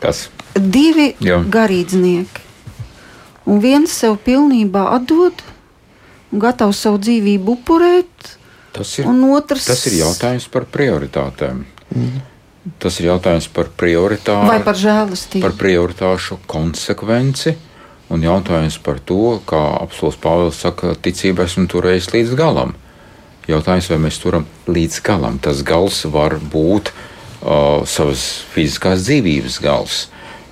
Speaker 3: Kas?
Speaker 2: Divi Jā. garīdznieki. un viens sev pilnībā atdod un gatavs savu dzīvību upurēt,
Speaker 3: Tas ir,
Speaker 2: un otrs
Speaker 3: tas ir jautājums par prioritātēm. Mm. Tas ir jautājums par prioritāti.
Speaker 2: vai par žēlastību.
Speaker 3: par prioritāšu konsekvenci un jautājums par to, kā apelsīns Pāvils saka, ticība esmu turējis līdz galam. Jautājums, vai mēs turam līdz galam. Tas gals var būt uh, savas fiziskās dzīvības gals,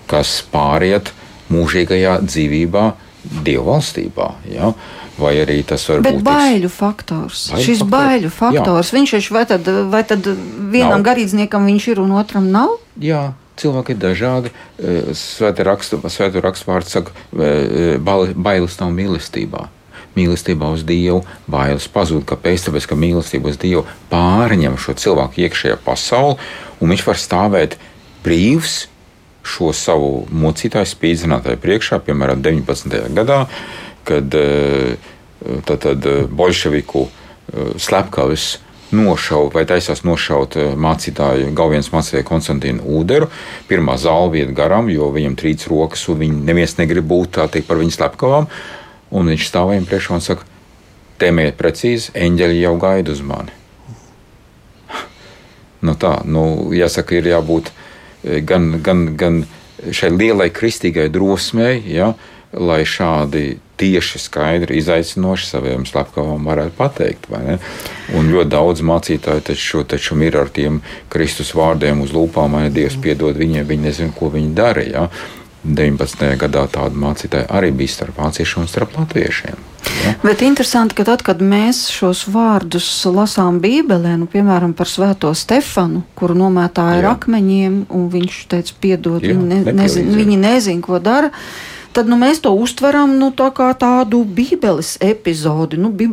Speaker 3: kas pāriet mūžīgajā dzīvībā, Dieva valstībā. Ja? Vai arī tas var
Speaker 2: Bet
Speaker 3: būt
Speaker 2: baiļu faktors.
Speaker 3: Baiļu
Speaker 2: Šis
Speaker 3: faktors?
Speaker 2: baiļu faktors, viņš ir vai tad, vai tad vienam
Speaker 3: Nav.
Speaker 2: garīdzniekam viņš ir un otram nav?
Speaker 3: Jā, cilvēki ir dažādi. Eh, Svētā rakstu, rakstu vārds saka, eh, bail- bailes nav mīlestībā. Mīlestībā uz Dievu bailes pazūd. Kāpēc? Tāpēc, ka mīlestība uz Dievu pārņem šo cilvēku iekšējā pasauli, un viņš var stāvēt brīvs šo savu mocītāju spīdzinātāju priekšā, piemēram, 19. gadā, kad eh, tad, tad eh, bolševiku eh, slepkavas nošauja vai taisās nošaut eh, mācītāju, galvenais mācītāju Konstantīnu Uderu. Pirmā zāle vieta garām, jo viņam trīc rokas, un viņi neviens negrib būt tā teikt par viņu slepkavām. Un viņš stāv viņam priekšā un saka, temiet precīzi, eņģeļi jau gaida uz mani. Nu tā, nu, jāsaka, ir jābūt eh, gan, gan, gan šai lielai kristīgai drosmei, ja, lai šādi tieši, skaidri, izaicinoši saviem slepkavām varētu pateikt. Un ļoti daudz mācītāju taču, taču ir ar tiem Kristus vārdiem uz lūpām, vai Dievs piedod viņiem, viņi nezina, ko viņi dara. Ja? 19. gadā tāda mācītāja arī bija starp vāciešiem un starp latviešiem. Ja?
Speaker 2: Bet interesanti, ka tad, kad mēs šos vārdus lasām Bībelē, nu, piemēram, par Svēto Stefanu, kuru nomētāja ar akmeņiem, un viņš teica, piedod,
Speaker 3: Jā,
Speaker 2: viņi, ne, nezin, viņi nezin, ko dara. Tad nu, mēs to uztveram nu, tā kā tādu Bībeles epizodi, nu, bi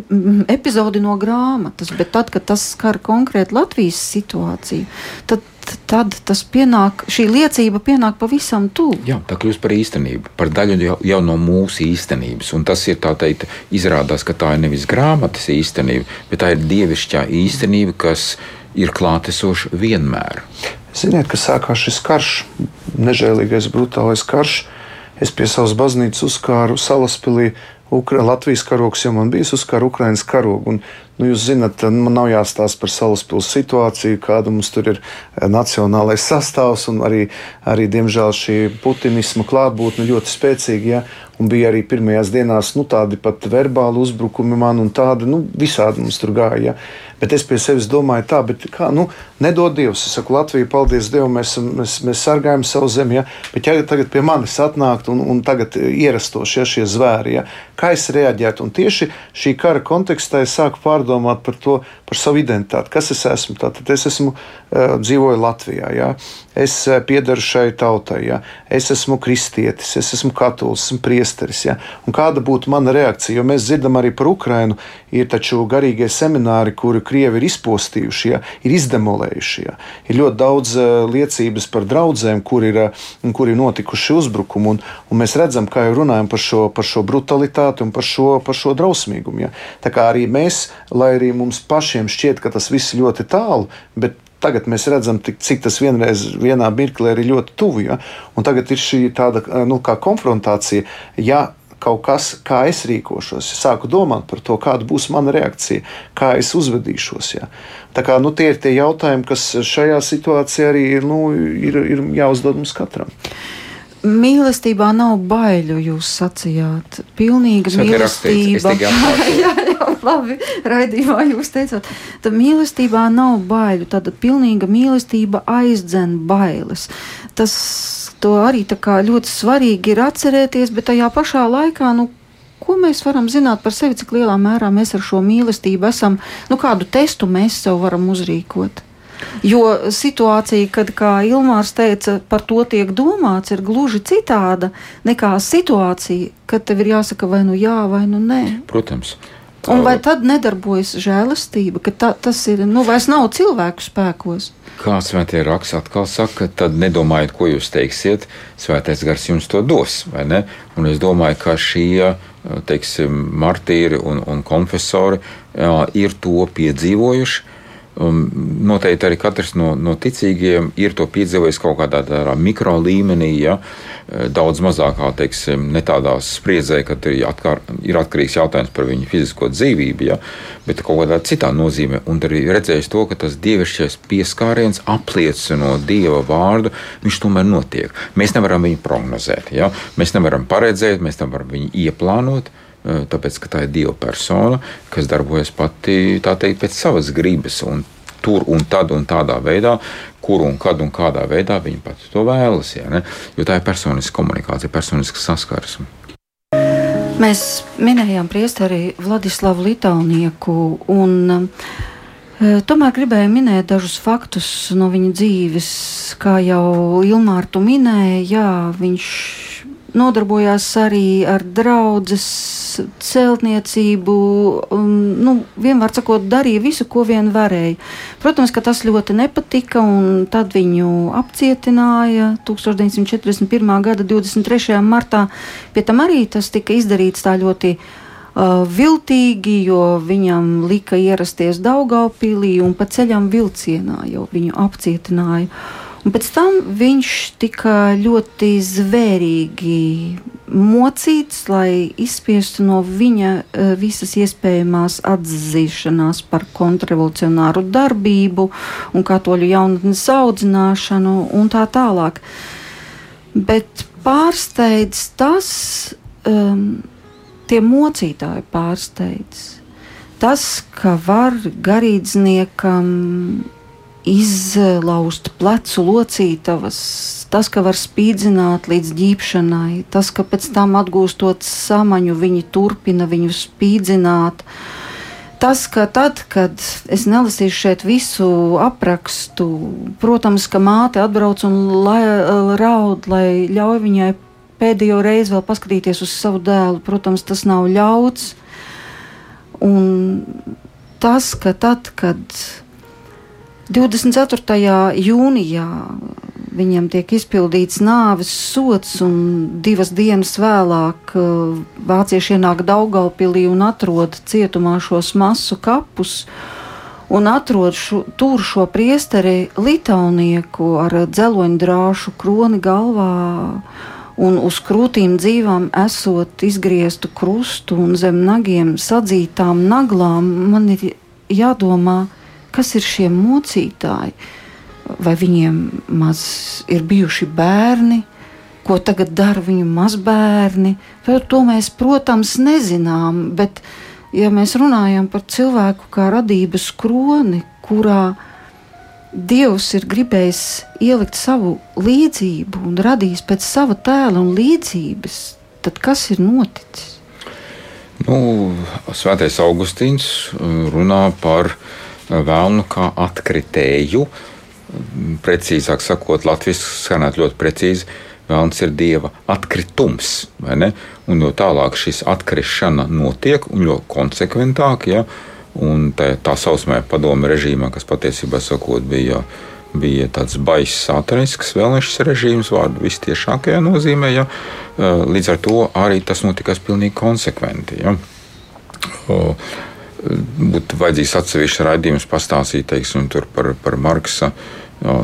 Speaker 2: epizodi no grāmatas. Bet tad, kad tas skar konkrēti Latvijas situāciju, tad, tad tas pienāk, šī liecība pienāk pavisam tuvu.
Speaker 3: Jā, tā kļūst par īstenību, par daļu jau, jau no mūsu īstenības. Un tas ir tā teikt, izrādās, ka tā ir nevis grāmatas īstenība, bet tā ir dievišķā īstenība, kas ir klātesoša vienmēr.
Speaker 4: Ziniet, ka sākās šis karš, nežēlīgais, brutālais karš. Es pie savas baznīcas uzkāru salaspīlī. Ukra, Latvijas karogs jau man bija uzkāra Ukraiņas karogu. Nu, jūs zināt, man nav jāstāsta par salaspils situāciju, kāda mums tur ir eh, nacionālais sastāvs un arī, arī diemžēl, šī putinisma klātbūtne ļoti spēcīga. Ja? Un bija arī pirmajās dienās nu, tādi pat verbāli uzbrukumi man, un tādi nu, visādi mums tur gāja. Ja? Bet es pie sevis domāju, tā, kā, nu, nedod Dievs. Es saku, Latvija, paldies Dievam, mēs, mēs, mēs sargājam savu zemi. Ja? Bet, ja tagad pie manis atnāktu un, un tagad ierastos ja, šie zvēri, ja? kā es reaģētu? Un tieši šī kara kontekstā es sāku pārdomāt par to, par savu identitāti. Kas es esmu? Tātad es esmu uh, dzīvoju Latvijā, ja? es uh, piedaru šai tautai, ja? es esmu kristietis, es esmu katolis, esmu priesteris. Ja? Un kāda būtu mana reakcija? Jo mēs dzirdam arī par Ukrajinu, ir taču garīgie semināri, kuri Krievi ir izpostījuši, ja? ir izdemolējuši. Ja? Ir ļoti daudz uh, liecības par draugiem, kur ir, uh, kur ir notikuši uzbrukumi, un, un mēs redzam, kā jau runājam par šo, par šo brutalitāti un par šo, par šo drausmīgumu. Ja? Tā kā arī mēs, lai arī mums pašiem šķiet, ka tas viss ir ļoti tālu, bet Tagad mēs redzam, cik tas vienreiz, vienā mirklī ir ļoti tuvu. Ja? Un tagad ir šī tāda nu, kā konfrontācija. Ja kaut kas, kā es rīkošos, ja sāku domāt par to, kāda būs mana reakcija, kā es uzvedīšos. Ja? Tā kā, nu, tie ir tie jautājumi, kas šajā situācijā arī nu, ir, ir jāuzdod mums katram.
Speaker 2: Mīlestībā nav baiļu, jūs sacījāt. Pilnīga
Speaker 3: es
Speaker 2: mīlestība. jā, jā, labi, raidījumā jūs teicāt. Tad mīlestībā nav baiļu, tad pilnīga mīlestība aizdzen bailes. Tas arī ļoti svarīgi ir atcerēties, bet tajā pašā laikā, nu, ko mēs varam zināt par sevi, cik lielā mērā mēs ar šo mīlestību esam, nu, kādu testu mēs sev varam uzrīkot. Jo situācija, kad, kā Ilmārs teica, par to tiek domāts, ir gluži citāda nekā situācija, kad tev ir jāsaka vai nu jā, vai nu nē.
Speaker 3: Protams.
Speaker 2: Un vai tad nedarbojas žēlastība, ka ta, tas ir, nu, vairs nav cilvēku spēkos?
Speaker 3: Kā svētie raksts atkal saka, tad nedomājiet, ko jūs teiksiet, svētais gars jums to dos. vai ne? Un es domāju, ka šie teiksim, martīri un, un konfesori jā, ir to piedzīvojuši. Um, noteikti arī katrs no, no ticīgiem ir to piedzīvojis kaut kādā mikro līmenī, ja eh, daudz mazākā, teiksim, ne tādā spriedzē, kad ir, atkār, ir atkarīgs jautājums par viņu fizisko dzīvību, ja, bet kaut kādā citā nozīmē. Un arī redzējis to, ka tas dievišķais pieskāriens apliecino dieva vārdu, viņš tomēr notiek. Mēs nevaram viņu prognozēt, ja? mēs nevaram paredzēt, mēs nevaram viņu ieplānot. Tāpēc, ka tā ir Dieva persona, kas darbojas pati teikt, pēc savas gribas. Un tur un tad un tādā veidā, kur un kad un kādā veidā viņa pati to vēlas. Ja, ne? jo tā ir personiska komunikācija, personiska saskarsme.
Speaker 2: Mēs minējām priesteri Vladislavu Litānieku. Un, e, Tomēr gribēju minēt dažus faktus no viņa dzīves. Kā jau Ilmārtu minēja, jā, viņš nodarbojās arī ar draudzes celtniecību. Um, nu, vienmēr sakot, darīja visu, ko vien varēja. Protams, ka tas ļoti nepatika, un tad viņu apcietināja 1941. gada 23. martā. Pie tam arī tas tika izdarīts tā ļoti viltīgi, jo viņam lika ierasties Daugaupīlī un pa ceļam vilcienā jau viņu apcietināja. Un pēc tam viņš tika ļoti zvērīgi mocīts, lai izspiestu no viņa uh, visas iespējamās atzīšanās par kontrrevolucionāru darbību un katoļu jaunatnes audzināšanu un tā tālāk. Bet pārsteidz tas, um, tie mocītāji pārsteidz. Tas, ka var garīdzniekam izlauzt plecu locītavas, tas, ka var spīdzināt līdz ģīpšanai, tas, ka pēc tam atgūstot samaņu, viņi turpina viņu spīdzināt. Tas, ka tad, kad es nelasīšu šeit visu aprakstu, protams, ka māte atbrauc un lai, raud, lai ļauj viņai pēdējo reizi vēl paskatīties uz savu dēlu. Protams, tas nav ļauts. Un tas, ka tad, kad 24. jūnijā viņam tiek izpildīts nāves sots, un divas dienas vēlāk uh, vācieši ienāk Daugaupilī un atrod cietumā šos masu kapus. Un atrod šo, tur šo priesteri litaunieku ar dzeloņdrāšu kroni galvā, un uz krūtīm dzīvām esot izgrieztu krustu un zem nagiem sadzītām naglām. Man ir jādomā, kas ir šie mocītāji, vai viņiem maz ir bijuši bērni, ko tagad dara viņu mazbērni. Par to mēs, protams, nezinām, bet, ja mēs runājam par cilvēku kā radības kroni, kurā Dievs ir gribējis ielikt savu līdzību un radījis pēc sava tēla un līdzības, tad kas ir noticis?
Speaker 3: Nu, Svētais Augustīns runā par vēlnu kā atkritēju. Precīzāk sakot, Latvijas skanētu ļoti precīzi. Vēlns ir dieva atkritums. Un jo tālāk šis atkrišana notiek, un jo konsekventāk, ja, un tā, tā saucamā padomu režīmā, kas patiesībā sakot, bija, bija tāds baiss satanisks vēlēšanas režīms, vārdu vistiešākajā nozīmē, ja, līdz ar to arī tas notikās pilnīgi konsekventi. Ja. O, būtu vajadzīgs atsevišķs raidījums pastāstīt teiksim, par, par Marksa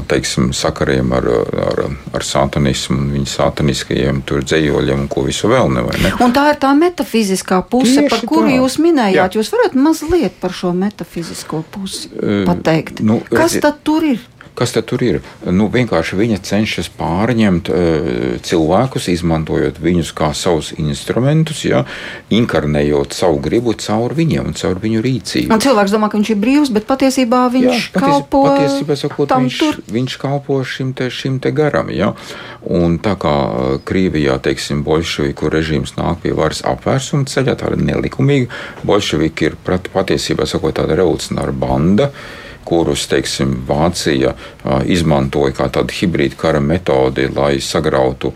Speaker 3: teiksim, sakariem ar, ar, ar satanismu un viņa sataniskajiem dzējoļiem un ko visu vēl ne, ne.
Speaker 2: Un tā ir tā metafiziskā puse, Tieši par kuru tā. jūs minējāt. Jā. Jūs varat mazliet par šo metafizisko pusi pateikt. Uh, nu, Kas tad tur ir?
Speaker 3: Kas tad ir? Nu, vienkārši viņa cenšas pārņemt uh, cilvēkus, izmantojot viņus kā savus instrumentus, ja, inkarnējot savu gribu caur viņiem un caur viņu rīcību.
Speaker 2: Un cilvēks domā, ka viņš ir brīvs, bet patiesībā viņš jā, patiesi, kalpo
Speaker 3: patiesībā sakot, viņš, tur. viņš kalpo šim te, šim te garam. Ja. Un tā kā Krievijā, teiksim, bolševiku režīms nāk pie varas apvērsuma ceļā, tāda nelikumīga, bolševiki ir patiesībā sakot tāda revolucionāra banda kurus teiksim, Vācija izmantoja kā tādu hibrīdu kara metodi, lai sagrautu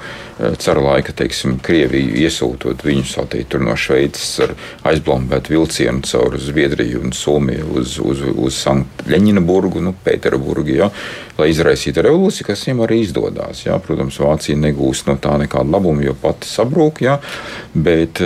Speaker 3: cara laika teiksim, Krieviju, iesūtot viņus teikt, no Šveices ar aizblombētu vilcienu caur Zviedriju un Somiju uz, uz, uz Sanktļeņinaburgu, nu, Pēterburgu, ja, lai izraisītu revolūciju, kas viņiem arī izdodas. Ja. Protams, Vācija negūst no tā nekādu labumu, jo pati sabrūk. Ja. bet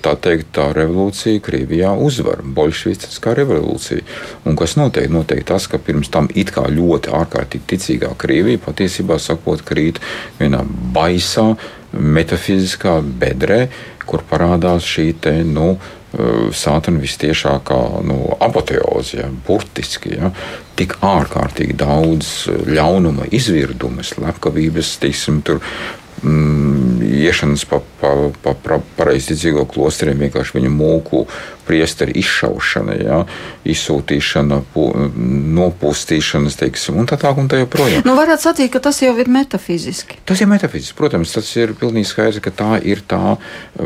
Speaker 3: tā teikt, tā revolūcija Krievijā uzvar. Bolševistiskā revolūcija. Un kas notiek? Notiek tas, ka pirms tam it kā ļoti ārkārtīgi ticīgā Krievija patiesībā sakot krīt vienā baisā metafiziskā bedrē, kur parādās šī te, nu, eh, sātana vistiešākā nu, apoteoze, ja, burtiski. Ja, tik ārkārtīgi daudz ļaunuma, izvirduma, slepkavības, teiksim, tur mm, iešanas pa, pa, pa, pa pareizticīgo klosteriem, vienkārši viņu mūku priesteri izšaušana, ja, izsūtīšana, pu, nopūstīšanas, teiksim, un tā tālāk un tā joprojām.
Speaker 2: Nu, varētu sacīt, ka tas jau ir metafiziski.
Speaker 3: Tas ir metafiziski, protams, tas ir pilnīgi skaidrs, ka tā ir tā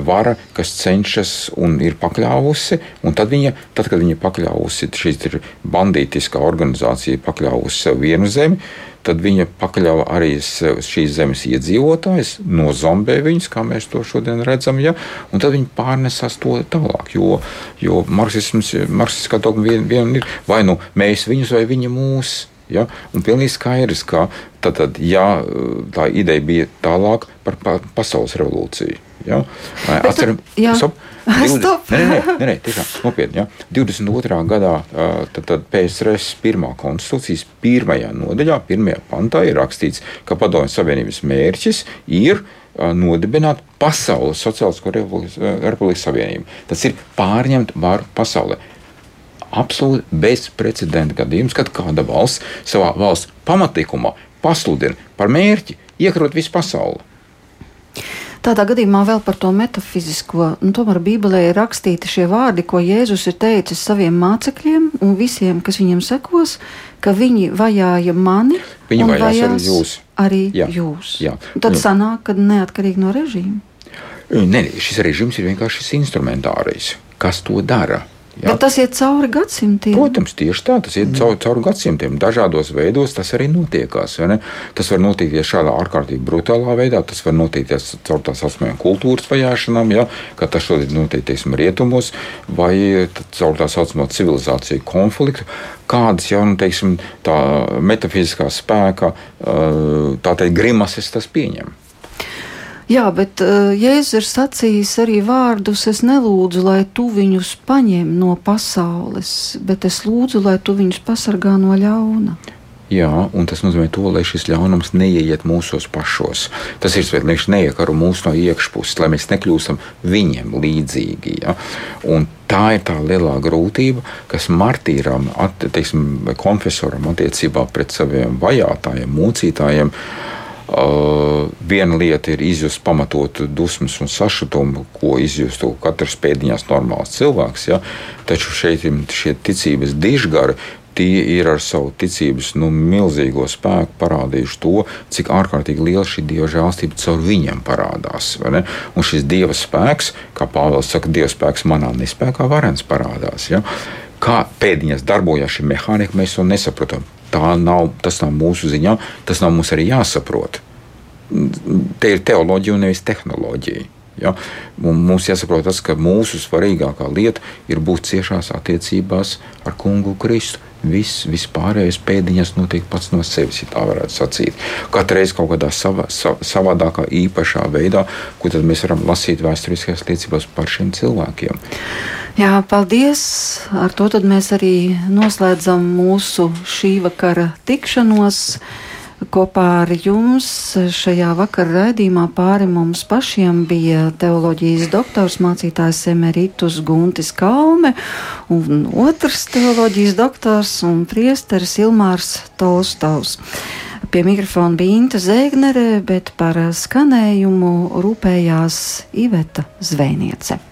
Speaker 3: vara, kas cenšas un ir pakļāvusi, un tad viņa, tad, kad viņa pakļāvusi, šī ir bandītiskā organizācija pakļāvusi sev vienu zemi, tad viņa pakļauj arī šīs zemes iedzīvotājus, nozombē viņus, kā mēs to šodien redzam, ja, un tad viņi pārnesās to tālāk. Jo, jo marksistiskā dogma vien, vien ir vai nu mēs viņus, vai viņi mūs. Ja? Un pilnīgi skaidrs, ka tad, tad, ja, tā ideja bija tālāk par pa, pasaules revolūciju. Ja? Atceram,
Speaker 2: stop, 20,
Speaker 3: nē, nē, nē, nē, tiešām nopietni. Ja? 22. gadā tad, tad PSRS pirmā konstitūcijas pirmajā nodaļā, pirmajā pantā ir rakstīts, ka Padomju Savienības mērķis ir nodibināt Pasaules Sociālisko Republikas Savienību. Tas ir pārņemt varu pasaulē absolūti bezprecedenta gadījums, kad kāda valsts savā valsts pamatikumā pasludina par mērķi iekarot visu pasauli.
Speaker 2: Tādā gadījumā vēl par to metafizisko. Nu, tomēr Bībelē ir rakstīti šie vārdi, ko Jēzus ir teicis saviem mācekļiem un visiem, kas viņam sekos, ka viņi vajāja mani.
Speaker 3: Viņi vajās arī jūs.
Speaker 2: Arī jā, jūs. Jā. Tad sanāk, ka neatkarīgi no režīma.
Speaker 3: Nē, šis režīms ir vienkārši instrumentārijs. Kas to dara?
Speaker 2: Jā. Bet tas iet cauri gadsimtiem.
Speaker 3: Protams, tieši tā, tas iet mm. cauri, cauri gadsimtiem. Dažādos veidos tas arī notiekās. Tas var notikties šādā ārkārtīgi brutālā veidā, tas var notikties caur tās asmēm kultūras vajāšanām, ja, kā tas šodien notiek teiksim, rietumos, vai caur tā saucamo civilizāciju konfliktu. Kādas jau nu, teiksim, tā metafiziskā spēka, tā teikt, grimases tas pieņem.
Speaker 2: Jā, bet uh, Jēzus ir sacījis arī vārdus: Es nelūdzu, lai tu viņus paņem no pasaules, bet es lūdzu, lai tu viņus pasargā no ļauna.
Speaker 3: Jā, un tas nozīmē to, lai šis ļaunums neieiet mūsos pašos. Tas ir lai neiekaro mūsu no iekšpuses, lai mēs nekļūstam viņiem līdzīgi. Ja? Un tā ir tā lielā grūtība, kas martīram, teiksim, konfesoram attiecībā pret saviem vajātajiem, mūcītājiem. Uh, Uh, viena lieta ir izjust pamatotu dusmas un sašutumu, ko izjustu katrs pēdiņās normāls cilvēks. Ja? Taču šeit ir šie ticības dižgari. Tie ir ar savu ticības nu, milzīgo spēku parādījuši to, cik ārkārtīgi liela šī dieva žēlstība caur viņiem parādās. Un šis dieva spēks, kā Pāvils saka, dieva spēks manā nespējā, varens parādās. Ja? Kā pēdiņās darbojas šī mehānika, mēs to nesaprotam tā nav, tas nav mūsu ziņā, tas nav mums arī jāsaprot. Te ir teoloģija un nevis tehnoloģija. Ja? Mums jāsaprot, tas, ka mūsu svarīgākā lieta ir būt ciešās attiecībās ar Kungu Kristu. Viss, vispārējais pēdiņas notiek pats no sevis, ja tā varētu sacīt. Katru reizi kaut kādā savā, savādākā, īpašā veidā, ko mēs varam lasīt vēsturiskajās liecībās par šiem cilvēkiem.
Speaker 2: Jā, paldies! Ar to mēs arī noslēdzam mūsu šī vakara tikšanos. Kopā ar jums šajā vakara raidījumā pāri mums pašiem bija teoloģijas doktors, mācītājs Emeritus Guntis Kalme un otrs teoloģijas doktors un priesteris Ilmārs Tolstovs. Pie mikrofona bija Inta Zēgnere, bet par skanējumu rūpējās Iveta Zvēniece.